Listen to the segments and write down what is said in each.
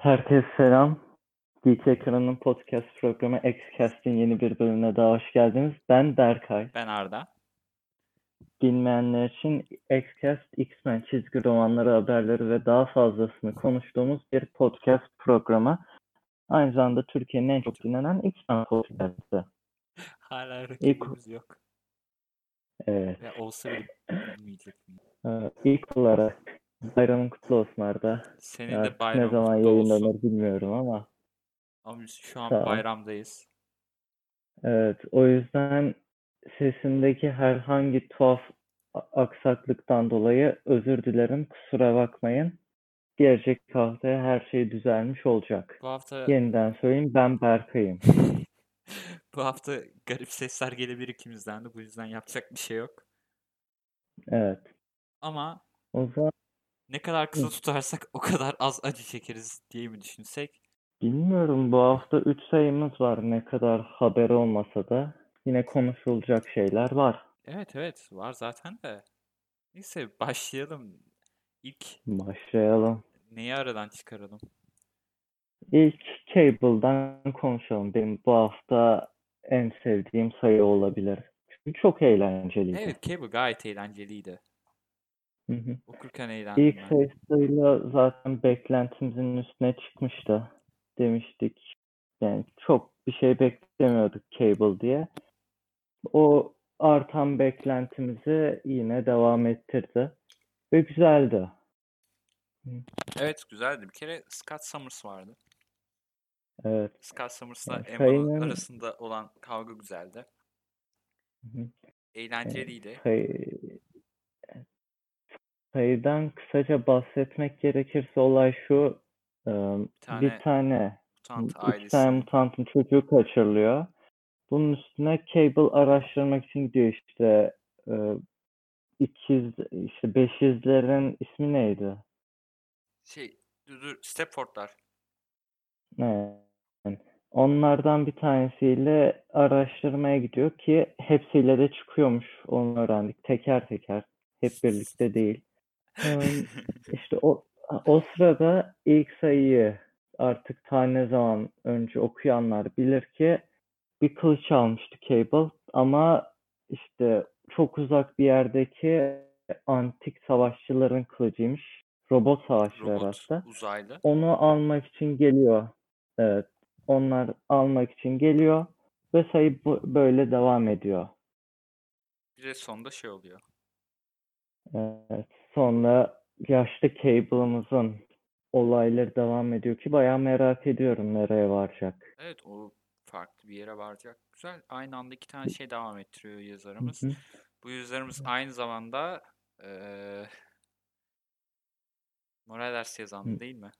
Herkese selam. Geek Ekran'ın podcast programı Xcast'in yeni bir bölümüne daha hoş geldiniz. Ben Berkay. Ben Arda. Bilmeyenler için Xcast, X-Men çizgi romanları, haberleri ve daha fazlasını konuştuğumuz bir podcast programı. Aynı zamanda Türkiye'nin en çok dinlenen X-Men podcast'ı. Hala rakibimiz yok. Evet. Ve olsa bile. Ee, İlk olarak bayramın kutlu olsun Arda. Senin de Artık bayramın ne zaman kutlu yayınlanır olsun. bilmiyorum ama. Ama biz şu an Sağ ol. bayramdayız. Evet, o yüzden sesimdeki herhangi tuhaf a- aksaklıktan dolayı özür dilerim. Kusura bakmayın. Gelecek haftaya her şey düzelmiş olacak. Bu hafta Yeniden söyleyeyim ben Berkay'ım. bu hafta garip sesler gelebilir ikimizden de. Bu yüzden yapacak bir şey yok. Evet. Ama O zaman ne kadar kısa tutarsak o kadar az acı çekeriz diye mi düşünsek? bilmiyorum bu hafta 3 sayımız var ne kadar haber olmasa da yine konuşulacak şeyler var. Evet evet var zaten de. Neyse başlayalım. İlk Başlayalım. neyi aradan çıkaralım? İlk Cable'dan konuşalım. Benim bu hafta en sevdiğim sayı olabilir. Çünkü çok eğlenceliydi. Evet Cable gayet eğlenceliydi. Hı hı. Okurken eğlendim İlk ben. sayısıyla zaten beklentimizin üstüne çıkmıştı demiştik. Yani çok bir şey beklemiyorduk Cable diye. O artan beklentimizi yine devam ettirdi. Ve güzeldi. Evet güzeldi. Bir kere Scott Summers vardı. Evet. Scott Summers'la Yani Emma'nın arasında olan kavga güzeldi. Hı hı. Eğlenceliydi. Sayı... Sayıdan kısaca bahsetmek gerekirse olay şu. e, tane Bir tane Mutant İki ailesi. tane mutantın çocuğu kaçırılıyor. Bunun üstüne Cable araştırmak için gidiyor işte e, ikiz işte beşizlerin ismi neydi? Şey, dur, dur, Stepford'lar. Ne? Onlardan bir tanesiyle araştırmaya gidiyor ki hepsiyle de çıkıyormuş. Onu öğrendik. Teker teker. Hep birlikte değil. İşte o o sırada ilk sayıyı artık ta ne zaman önce okuyanlar bilir ki bir kılıç almıştı Cable ama işte çok uzak bir yerdeki antik savaşçıların kılıcıymış. Robot savaşçılar Robot, hatta. uzaylı. Onu almak için geliyor. Evet. Onlar almak için geliyor ve sayı böyle devam ediyor. Bir de sonunda şey oluyor. Evet. Sonra yaşlı Cable'ımızın olayları devam ediyor ki bayağı merak ediyorum nereye varacak. Evet, o farklı bir yere varacak. Güzel. Aynı anda iki tane şey devam ettiriyor Hı yazarımız. hı. Bu yazarımız aynı zamanda eee Morales yazan Hı. değil mi?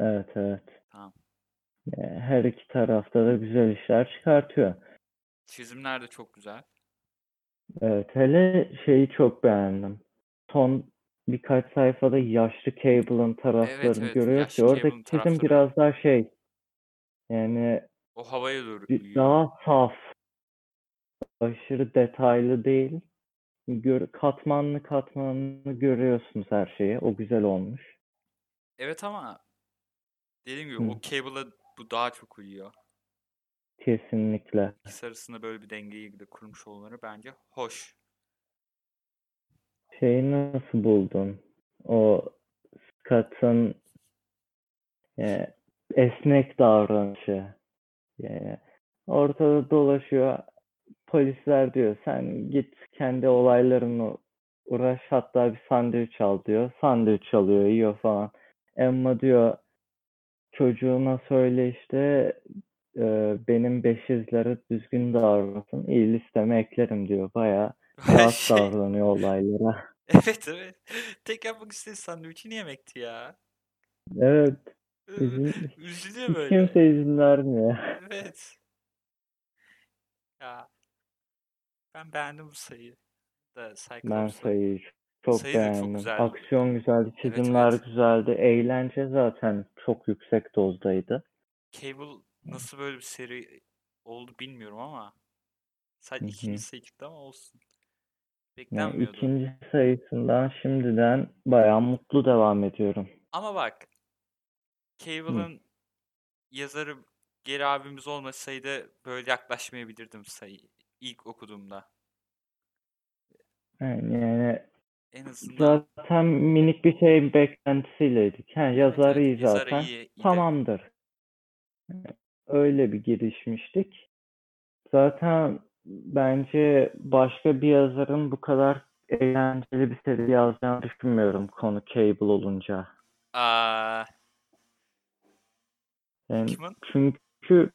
Evet evet. Tamam. Her iki tarafta da güzel işler çıkartıyor. Çizimler de çok güzel. Evet hele şeyi çok beğendim. Son birkaç sayfada yaşlı Cable'ın taraflarını evet, görüyoruz yaşlı ya oradaki Cable'ın biraz daha şey yani O havaya doğru bir- daha saf. Aşırı detaylı değil. Gör, katmanlı katmanlı görüyorsunuz her şeyi. O güzel olmuş. Evet ama dediğim gibi Hı. o Cable'a bu daha çok uyuyor. Kesinlikle. İkisi arasında böyle bir dengeyi de kurmuş olmaları bence hoş. Şeyi nasıl buldun? O Scott'ın e, esnek davranışı. Yani ortada dolaşıyor. Polisler diyor sen git kendi olaylarını uğraş hatta bir sandviç al diyor. Sandviç alıyor yiyor falan. Emma diyor çocuğuna söyle işte e, benim beşizlere düzgün davransın. İyi listeme eklerim diyor. Bayağı rahat davranıyor olaylara. Evet evet. Tek yapmak istediği sandviçini yemekti ya. Evet. İzin, Üzülüyor böyle. kimse izin vermiyor. Evet. Ya ben beğendim bu sayıyı. Da Ben sayıyı çok Sayı çok beğendim. güzeldi. Aksiyon güzeldi, Evet çizimler evet. güzeldi, eğlence zaten çok yüksek dozdaydı. Cable nasıl böyle bir seri oldu bilmiyorum ama sadece ikinci sayı çıktı ama olsun. Yani Beklenmiyordu. ikinci sayısından şimdiden bayağı mutlu devam ediyorum. Ama bak Cable'ın yazarı Geri abimiz olmasaydı böyle yaklaşmayabilirdim sayı ilk okuduğumda. Yani, yani En azından zaten minik bir şey beklentisiyleydik. Ha, yazar evet iyi yazarı zaten. iyi, iyi de Tamamdır. Öyle bir girişmiştik. Zaten bence başka bir yazarın bu kadar eğlenceli bir seri yazacağını düşünmüyorum konu Cable olunca. Aa, Yani Hickman çünkü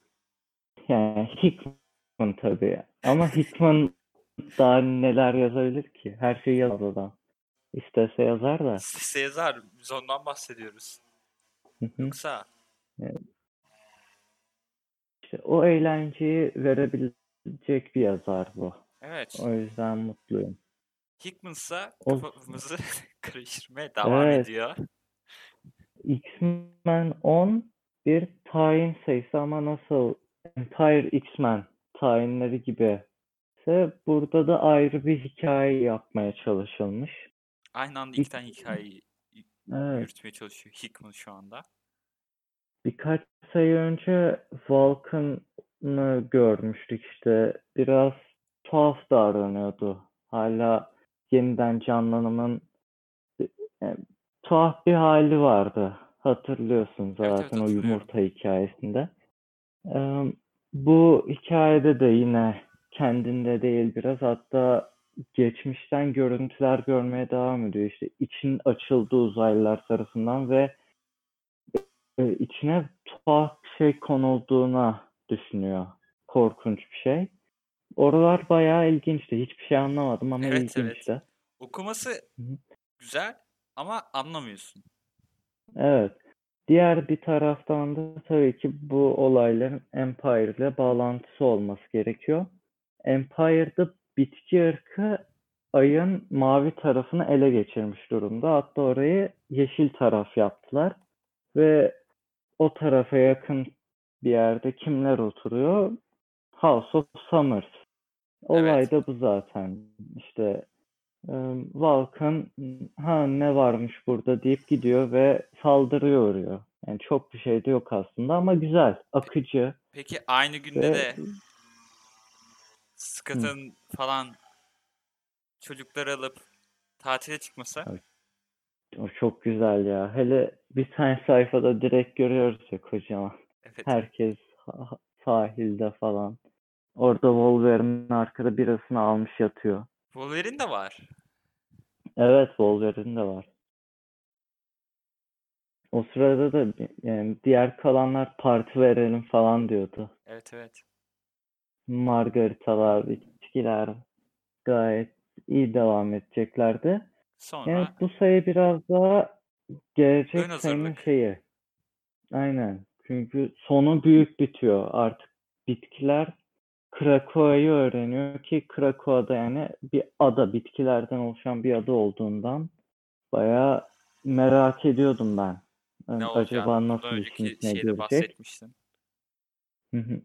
yani Hickman tabii ama Hickman daha neler yazabilir ki? Her şeyi yazar adam. İstese yazar da. istese yazar. Biz ondan bahsediyoruz. Yoksa Yani işte o eğlenceyi verebilecek bir yazar bu. evet O yüzden mutluyum. Hickman'sa O kafamızı karıştırmaya devam evet ediyor. X-Men 10 bir tayin sayısı ama nasıl Empire X-Men tayinleri gibi ise burada da ayrı bir hikaye yapmaya çalışılmış. Aynı anda iki tane hikayeyi evet, yürütmeye çalışıyor Hickman şu anda. birkaç sayı önce Vulcan'ı görmüştük işte biraz tuhaf davranıyordu. Hala yeniden canlanımın yani, tuhaf bir hali vardı. Hatırlıyorsun Evet evet zaten o yumurta hikayesinde. Ee, bu hikayede de yine kendinde değil biraz hatta geçmişten görüntüler görmeye devam ediyor. İşte için açıldı uzaylılar tarafından ve e, içine tuhaf bir şey konulduğuna düşünüyor. Korkunç bir şey. Oralar bayağı ilginçti. Hiçbir şey anlamadım ama Evet evet. ilginçti. Okuması Hı hı. güzel ama anlamıyorsun. Evet. Diğer bir taraftan da tabii ki bu olayların Empire ile bağlantısı olması gerekiyor. Empire'da bitki ırkı ayın mavi tarafını ele geçirmiş durumda. Hatta orayı yeşil taraf yaptılar. Ve o tarafa yakın bir yerde kimler oturuyor? House of Summers. Olay Evet. da bu zaten. İşte e, Vulcan ha ne varmış burada deyip gidiyor ve saldırıya uğruyor. Yani çok bir şey de yok aslında ama güzel, akıcı Peki aynı günde ve de hı, Scott'ın falan çocukları alıp tatile çıkması o çok güzel ya. Hele bir tane sayfada direkt görüyoruz ya kocaman. Evet. Herkes ha- sahilde falan. Orada Wolverine arkada birasını almış yatıyor. Wolverine de var. Evet Wolverine de var. O sırada da yani diğer kalanlar parti verelim falan diyordu. Evet evet. Margaritalar, içkiler gayet iyi devam edeceklerdi. Yani Sonra bu sayı biraz daha gelecek sayının şeyi. Aynen. Çünkü sonu büyük bitiyor. Artık bitkiler Krakowa'yı öğreniyor ki Krakowa'da yani bir ada, bitkilerden oluşan bir ada olduğundan bayağı merak ediyordum ben. Ne acaba bundan nasıl işin önceki içine girecek?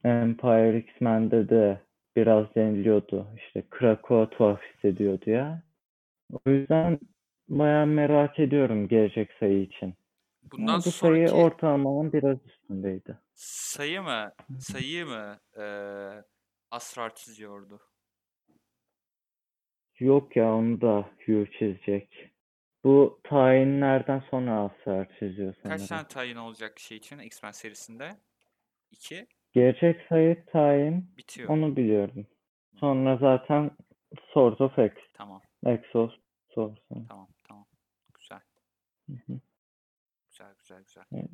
Empire X-Men'de de biraz deniliyordu. İşte Krakow tuhaf hissediyordu ya. O yüzden bayağı merak ediyorum gelecek sayı için. Bundan Ama bu sayı sonraki ortalamanın biraz üstündeydi. sayı mı sayıyı mı eee Asrar çiziyordu? Yok ya onu da Hugh çizecek. Bu tayinlerden sonra Asrar çiziyor Kaç sanırım. tane tayin olacak şey için X-Men serisinde? İki. Gelecek sayı tayin Bitiyor. onu biliyorum. Hı, Sonra zaten Swords of X. Tamam. Exos Swords. Tamam. Tamam. Güzel. Hı hı. Güzel güzel güzel. Evet.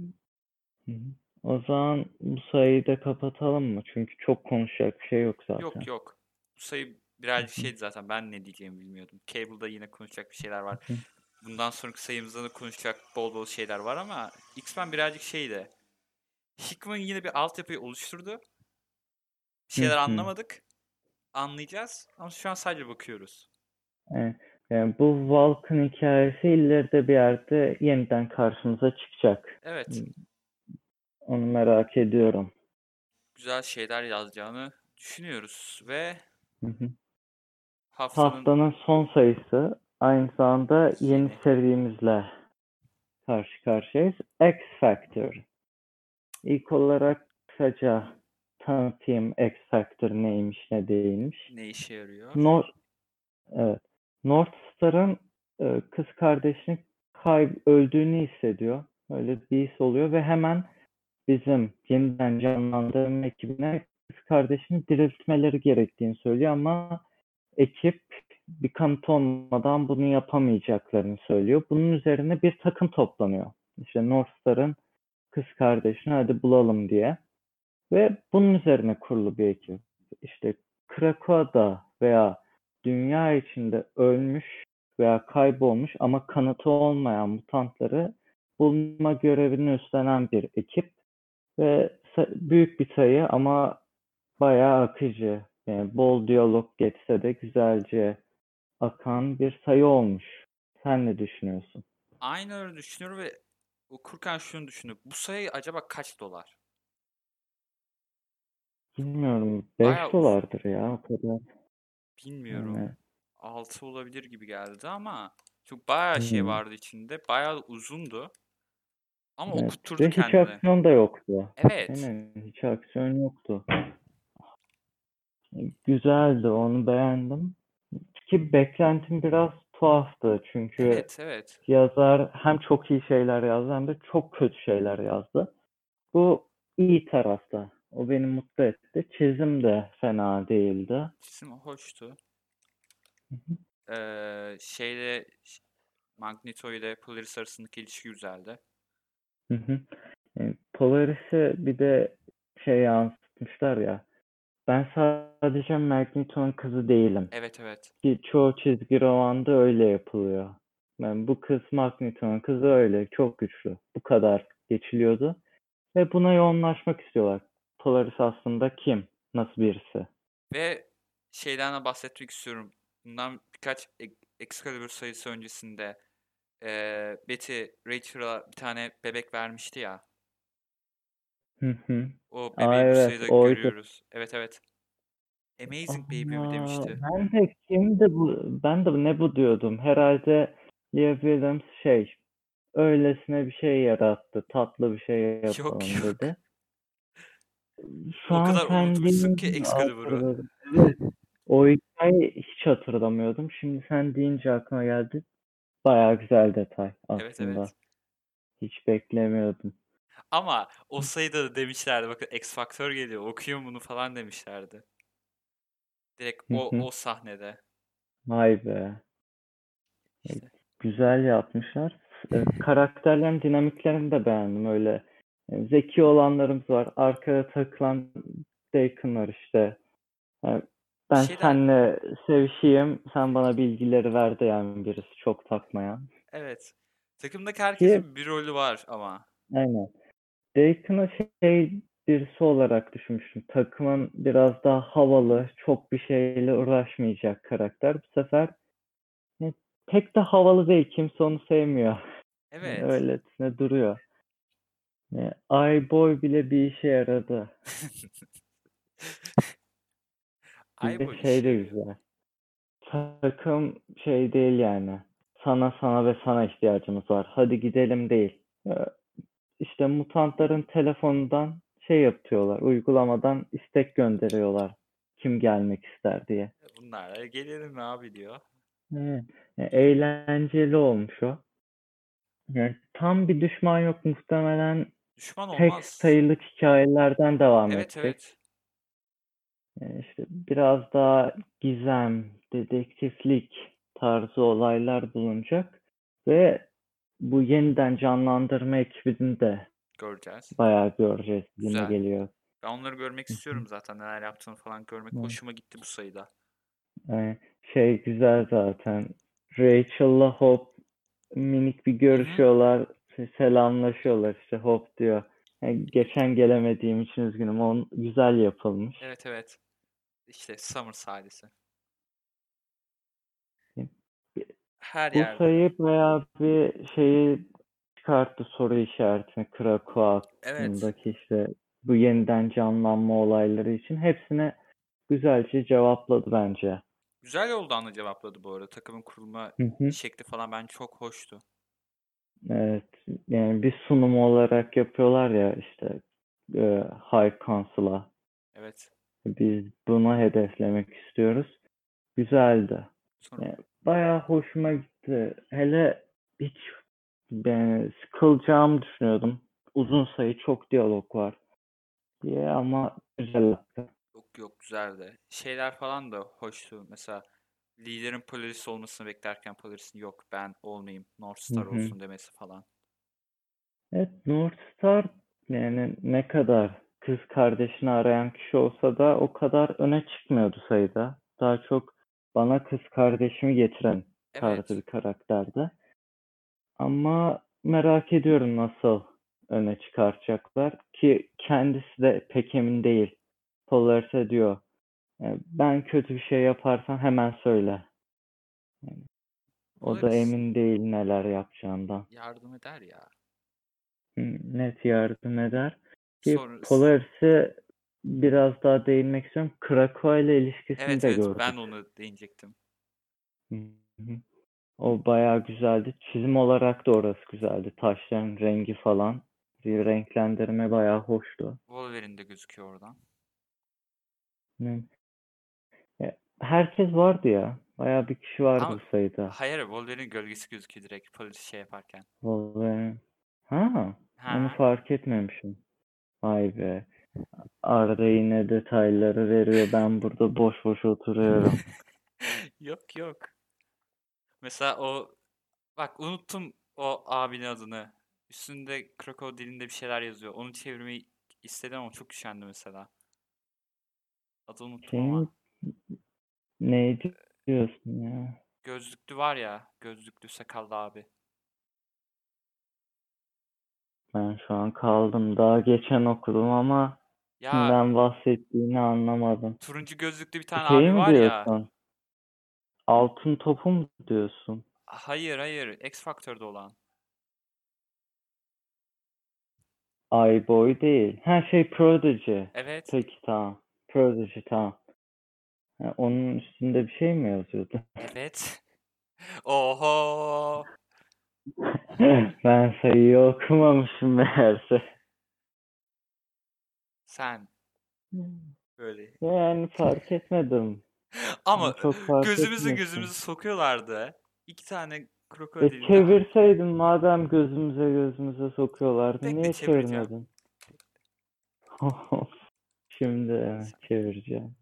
Hı hı. O zaman bu sayıyı da kapatalım mı? Çünkü çok konuşacak bir şey yok Yok zaten. yok. Bu sayı birazcık şeydi zaten. Ben ne diyeceğimi bilmiyordum. Cable'da yine konuşacak bir şeyler var. Bundan sonraki sayımızda da konuşacak bol bol şeyler var ama X-Men birazcık şeydi. Hickman yine bir altyapıyı oluşturdu. Bir şeyler anlamadık. Anlayacağız ama şu an sadece bakıyoruz. Evet. Yani bu Vulcan hikayesi ileride bir yerde yeniden karşımıza çıkacak. Evet. Hı, Onu merak ediyorum. Güzel şeyler yazacağını düşünüyoruz ve Hı hı. haftanın Haftanın son sayısı aynı zamanda yeni serimizle karşı karşıyayız. X Factor. ilk olarak kısaca tanıtayım X Factor neymiş ne değilmiş. Ne işe yarıyor? North, evet. North Star'ın e, kız kardeşinin kayb öldüğünü hissediyor. Öyle bir his oluyor ve hemen bizim yeniden canlandırma ekibine kız kardeşini diriltmeleri gerektiğini söylüyor ama ekip bir kanıt olmadan bunu yapamayacaklarını söylüyor. Bunun üzerine bir takım toplanıyor. İşte North Star'ın kız kardeşini hadi bulalım diye. Ve bunun üzerine kurulu bir ekip. İşte Krakow'da veya dünya içinde ölmüş veya kaybolmuş ama kanıtı olmayan mutantları bulma görevini üstlenen bir ekip ve büyük bir sayı ama bayağı akıcı. Yani bol diyalog geçse de güzelce akan bir sayı olmuş. Sen ne düşünüyorsun? Aynı öyle düşünüyorum ve okurken şunu düşündüm. Bu sayı acaba kaç dolar? Bilmiyorum. 5 Bayağı dolardır ya o kadar. Bilmiyorum. Yani 6 olabilir gibi geldi ama çok bayağı şey hmm. vardı içinde. Bayağı uzundu. Ama Evet. okutturdu Ve hiç kendini. aksiyon da yoktu. Evet. Aynen hiç aksiyon yoktu. Güzeldi onu beğendim. Ki beklentim biraz tuhaftı çünkü Evet, evet. yazar hem çok iyi şeyler yazdı hem de çok kötü şeyler yazdı. Bu iyi tarafta. O beni mutlu etti. Çizim de fena değildi. Çizim hoştu. Hı hı. Ee, şeyle Magneto ile Polaris arasındaki ilişki güzeldi. Hı hı. Yani Polaris'e bir de şey yansıtmışlar ya. Ben sadece Magneto'nun kızı değilim. Evet, evet. Ki çoğu çizgi romanda öyle yapılıyor. Yani bu kız Magneto'nun kızı öyle. Çok güçlü. Bu kadar geçiliyordu. Ve buna yoğunlaşmak istiyorlar. Polaris aslında kim? Nasıl birisi? Ve şeyden de bahsetmek istiyorum. Bundan birkaç Ex- Excalibur sayısı öncesinde ee, Betty Rachel'a bir tane bebek vermişti ya. Hı hı. O Aa bebeği bu evet sayıda oydu. görüyoruz. Evet, evet. Amazing Baby mi Aa, demişti? ben de kimdi bu? Ben de ne bu diyordum. Herhalde Leah Williams şey öylesine bir şey yarattı. Tatlı bir şey Yok yapalım yok. dedi. Şu O an kadar unutmuşsun ki Excalibur'u. Evet. O hikayeyi hiç hatırlamıyordum. Şimdi sen deyince aklıma geldi. Bayağı güzel detay Evet, aslında. evet. Hiç beklemiyordum. Ama o sayıda da demişlerdi bakın X Factor geliyor okuyun bunu falan demişlerdi. Direkt o o sahnede. Vay be. İşte. Güzel yapmışlar. Karakterlerin dinamiklerini de beğendim. Öyle zeki olanlarımız var. Arkada takılan Deacon var işte. E, Ben Şeyden seninle sevişeyim, sen bana bilgileri ver diyen birisi çok takmayan. evet. Takımdaki Ki herkesin bir rolü var ama. aynen. Deacon'ı şey birisi olarak düşünmüştüm. Takımın biraz daha havalı, çok bir şeyle uğraşmayacak karakter. Bu sefer e, pek de havalı değil. Kimse onu sevmiyor. Yani Evet. öylesine duruyor. E, Boy bile bir işe yaradı. Ay işe şey de güzel. Takım şey değil yani. Sana sana ve sana ihtiyacımız var. Hadi gidelim değil. E, İşte mutantların telefonundan şey yapıyorlar. Uygulamadan istek gönderiyorlar. Kim gelmek ister diye. Bunlarla gelelim abi diyor. Evet. E, Eğlenceli olmuş o. Yani tam bir düşman yok muhtemelen Düşman tek olmaz. sayılık hikayelerden devam Evet edecek. evet. İşte biraz daha gizem, dedektiflik tarzı olaylar bulunacak ve bu yeniden canlandırma ekibini de Göreceğiz. bayağı göreceğiz gibi Güzel. geliyor. Ben onları görmek istiyorum zaten neler yaptığını falan görmek Evet. hoşuma gitti bu sayıda. Yani şey güzel zaten. Rachel'la Hope minik bir görüşüyorlar. se- Selamlaşıyorlar işte Hope diyor. Yani geçen gelemediğim için üzgünüm. On güzel yapılmış. Evet evet. İşte Summer sahnesi. Her Bu yerde. sayı bayağı bir şeyi çıkarttı soru işaretini Krakow Evet. hakkındaki işte bu yeniden canlanma olayları için. Hepsine güzelce cevapladı bence. Güzel yoldan da cevapladı bu arada. Takımın kurulma Hı hı. şekli falan ben çok hoştu. Evet. Yani bir sunum olarak yapıyorlar ya işte e, High Council'a. Evet. Biz bunu hedeflemek istiyoruz. Güzeldi. Sonra E, Bayağı hoşuma gitti. Hele hiç ben sıkılacağımı düşünüyordum. Uzun sayı çok diyalog var diye ama güzel yaptı. yok yok güzeldi. Şeyler falan da hoştu. Mesela liderin Polaris olmasını beklerken Polaris'in yok ben olmayayım North Star hı. olsun demesi falan. Evet, North Star yani ne kadar kız kardeşini arayan kişi olsa da o kadar öne çıkmıyordu sayıda. Daha çok bana kız kardeşimi getiren tarzı Evet. bir karakterdi. Ama merak ediyorum nasıl öne çıkartacaklar ki kendisi de pek emin değil. Polaris'e diyor "E, ben kötü bir şey yaparsam hemen söyle. Yani o da emin değil neler yapacağından. yardım eder ya. Net yardım eder. Ki Sonra Polaris'e biraz daha değinmek istiyorum. Krakoa ile ilişkisini evet de evet gördük. ben onu değinecektim. O bayağı güzeldi. Çizim olarak da orası güzeldi. Taşların rengi falan. Bir renklendirme bayağı hoştu. Wolverine de gözüküyor oradan. Herkes vardı ya. Bayağı bir kişi vardı Ama bu sayıda. hayır Wolverine'in gölgesi gözüküyor direkt Polaris şey yaparken. Wolverine. Ha, onu Ha. fark etmemişim. Vay be. Arda yine detayları veriyor. Ben burada boş boş oturuyorum. Yok yok. Mesela o bak unuttum o abinin adını. Üstünde Krakow dilinde bir şeyler yazıyor. Onu çevirmeyi istedim ama çok üşendi mesela. Adını unuttum ama. Senin neydi diyorsun ya? Gözlüklü var ya. Gözlüklü sakallı abi. Ben şu an kaldım. Daha geçen okudum ama Ya kimden bahsettiğini anlamadım. turuncu gözlüklü bir tane Şeyi abi mi var ya. diyorsun? Altın topu mu diyorsun? Hayır hayır. X Factor'da olan. Boy değil. Ha şey Prodigy. Evet. Peki tamam. Prodigy tamam. Ha, onun üstünde bir şey mi yazıyordu? Evet. Oho. Ben sayıyı okumamışım meğerse. Sen böyle. Yani fark etmedim. Ama Çok fark gözümüzü etmiyorsun. gözümüzü sokuyorlardı. İki tane E krokodilin çevirseydin madem gözümüze gözümüze sokuyorlardı Bekle, niye çevirmedin? Şimdi çevireceğim.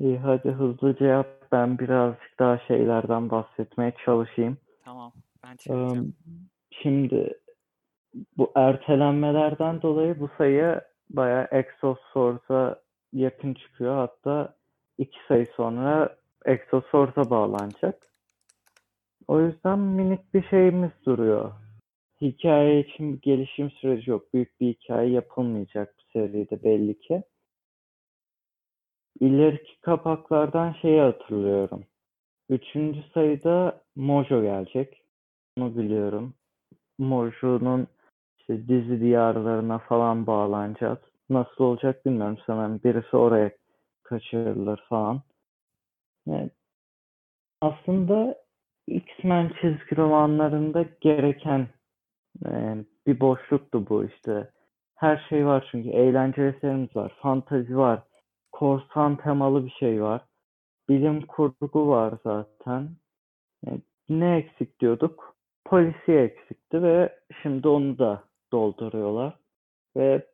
İyi hadi hızlıca yap. Ben birazcık daha şeylerden bahsetmeye çalışayım. Tamam. Ben çevireceğim. Şimdi bu ertelenmelerden dolayı bu sayı bayağı Exosource'a yakın çıkıyor. Hatta iki sayı sonra Exosource'a bağlanacak. O yüzden minik bir şeyimiz duruyor. Hikaye için bir gelişim süreci yok. Büyük bir hikaye yapılmayacak bu seride belli ki. İleriki kapaklardan şeyi hatırlıyorum. Üçüncü sayıda Mojo gelecek. Onu biliyorum. Mojo'nun işte dizi diyarlarına falan bağlanacağız. Nasıl olacak bilmiyorum. Sanırım birisi oraya kaçırılır falan. Yani aslında X-Men çizgi romanlarında gereken e, bir boşluktu bu işte. Her şey var çünkü eğlence eserimiz var, fantazi var, korsan temalı bir şey var, bilim kurgu var zaten. E, ne eksik diyorduk? Polisiye eksikti ve şimdi onu da dolduruyorlar. Ve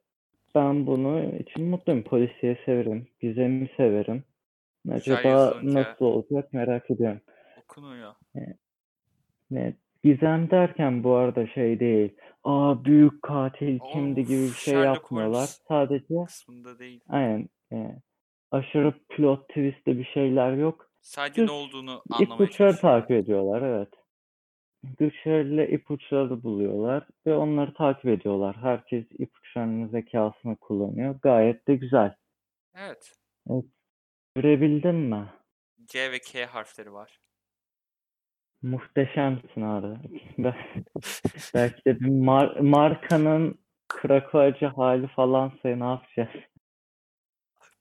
ben bunu için mutluyum. Polisiye severim, gizemi severim. Güzel Acaba nasıl olacak merak ediyorum. okunuyor. Ne, gizem derken bu arada şey değil. Aa büyük katil kimdi gibi bir Of, şey Sherlock yapmıyorlar. Holmes Sadece kısmında değil. aynen e, aşırı plot twist'li bir şeyler yok. Sadece ne Düz olduğunu anlamaya çalışıyorlar. takip ediyorlar evet. Güçleriyle ipuçları buluyorlar ve onları takip ediyorlar. Herkes ipuçlarının zekasını kullanıyor. Gayet de güzel. Evet. Evet, görebildin mi? C ve K harfleri var. Muhteşemsin abi. Belki de bir mar- markanın Krakowacı hali falansa ne yapacağız?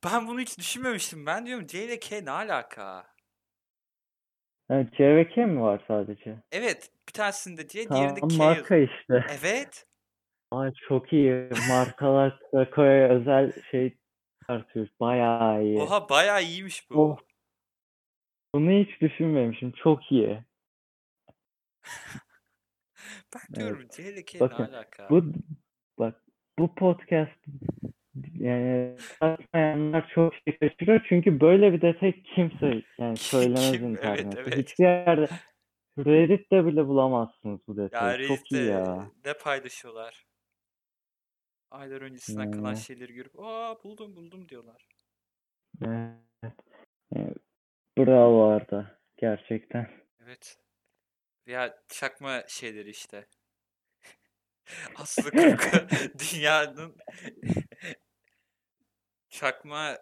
Ben bunu hiç düşünmemiştim. Ben diyorum C ile K ne alaka? Ha, C ve K mi var sadece? Evet. Bir tanesinde C, diğerinde Tamam K marka işte. Evet. Aa, çok iyi. Markalar Krako'ya özel şey çıkartıyor. Bayağı iyi. Oha bayağı iyiymiş bu. Oh. Bunu hiç düşünmemişim. Çok iyi. Ben diyorum CLK ne Bakın, alaka? Bu bak bu podcast yani satmayanlar çok şey kaçırıyor çünkü böyle bir detay kimse yani söylemez Kim? Evet, internette. evet. Hiçbir yerde Reddit'te bile bulamazsınız bu Ya detayı. Çok iyi ya. ne paylaşıyorlar? Aylar öncesinden kalan Yani. şeyleri görüp aa buldum buldum diyorlar. Evet. Bravo Arda. Gerçekten. Evet. Ya çakma şeyleri işte. Aslı Kırkı dünyanın çakma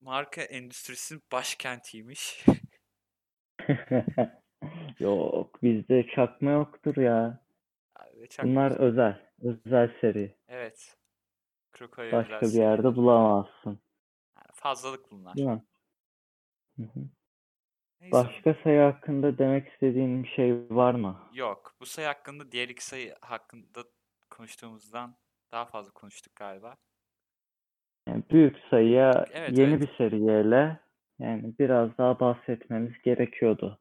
marka endüstrisinin başkentiymiş. Yok bizde çakma yoktur ya. Ve çakma- Bunlar özel. Özel seri. Evet. Kroko'ya Başka özel bir yerde bulamazsın. Yani fazlalık bunlar. Değil mi? Hı hı. Neyse. Başka sayı hakkında demek istediğin bir şey var mı? Yok. Bu sayı hakkında diğer iki sayı hakkında konuştuğumuzdan daha fazla konuştuk galiba. Yani büyük sayıya Evet, yeni evet. bir seriyle yani biraz daha bahsetmemiz gerekiyordu.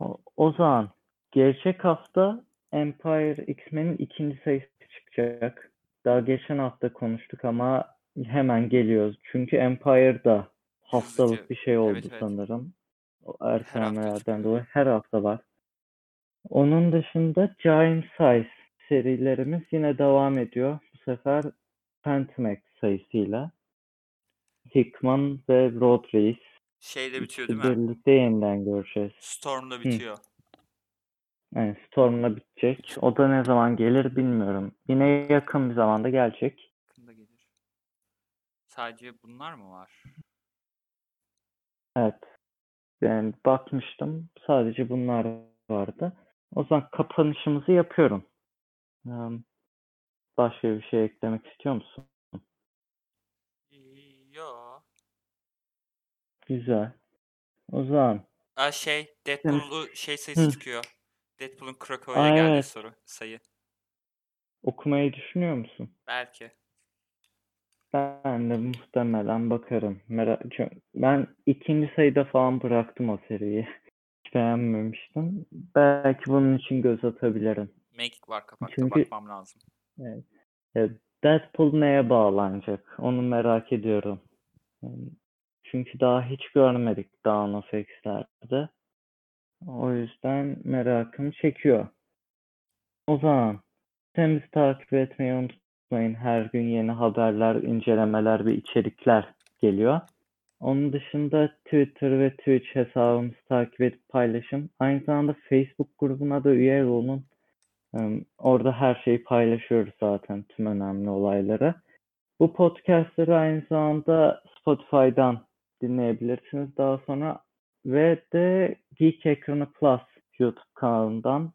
O, o zaman gelecek hafta Empire X-Men'in ikinci sayısı çıkacak. Daha geçen hafta konuştuk ama hemen geliyoruz. Çünkü Empire'da haftalık Hızlıca. bir şey oldu Evet, sanırım. O hafta çıkıyor. dolayı her hafta var. Onun dışında Giant Size serilerimiz yine devam ediyor. Bu sefer Phantom X sayısıyla. Hickman ve Road Race Şeyle bitiyor değil mi? birlikte yeniden göreceğiz. Storm'la bitiyor. Yani Storm'la bitecek. O da ne zaman gelir bilmiyorum. Yine yakın bir zamanda gelecek. Yakında gelir. Sadece bunlar mı var? Evet. Yani bakmıştım. Sadece bunlar vardı. O zaman kapanışımızı yapıyorum. Ee, Başka bir şey eklemek istiyor musun? Yo. Güzel. O zaman Aa, şey Deadpool'u şey sayısı Hı. çıkıyor. Deadpool'un Krakow'ya Aa, geldiği evet. soru sayı. okumayı düşünüyor musun? Belki. Ben de muhtemelen bakarım. Merak ben ikinci sayıda falan bıraktım o seriyi. Hiç beğenmemiştim. Belki bunun için göz atabilirim. Make var kapakta Çünkü- bakmam lazım. Deadpool neye bağlanacak? Onu merak ediyorum. Çünkü daha hiç görmedik Dawn of X'lerde. O yüzden merakım çekiyor. O zaman sitemizi takip etmeyi unutmayın. Her gün yeni haberler, incelemeler ve içerikler geliyor. Onun dışında Twitter ve Twitch hesabımızı takip edip paylaşın. Aynı zamanda Facebook grubuna da üye olun. Orada her şeyi paylaşıyoruz zaten tüm önemli olayları. Bu podcastleri aynı zamanda Spotify'dan dinleyebilirsiniz daha sonra ve de Geek Ekranı Plus YouTube kanalından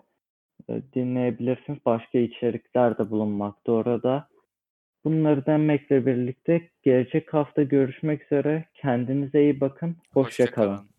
e, dinleyebilirsiniz. Başka içerikler de bulunmakta orada. Bunları demekle birlikte gelecek hafta görüşmek üzere. Kendinize iyi bakın. Hoşça kalın. kalın.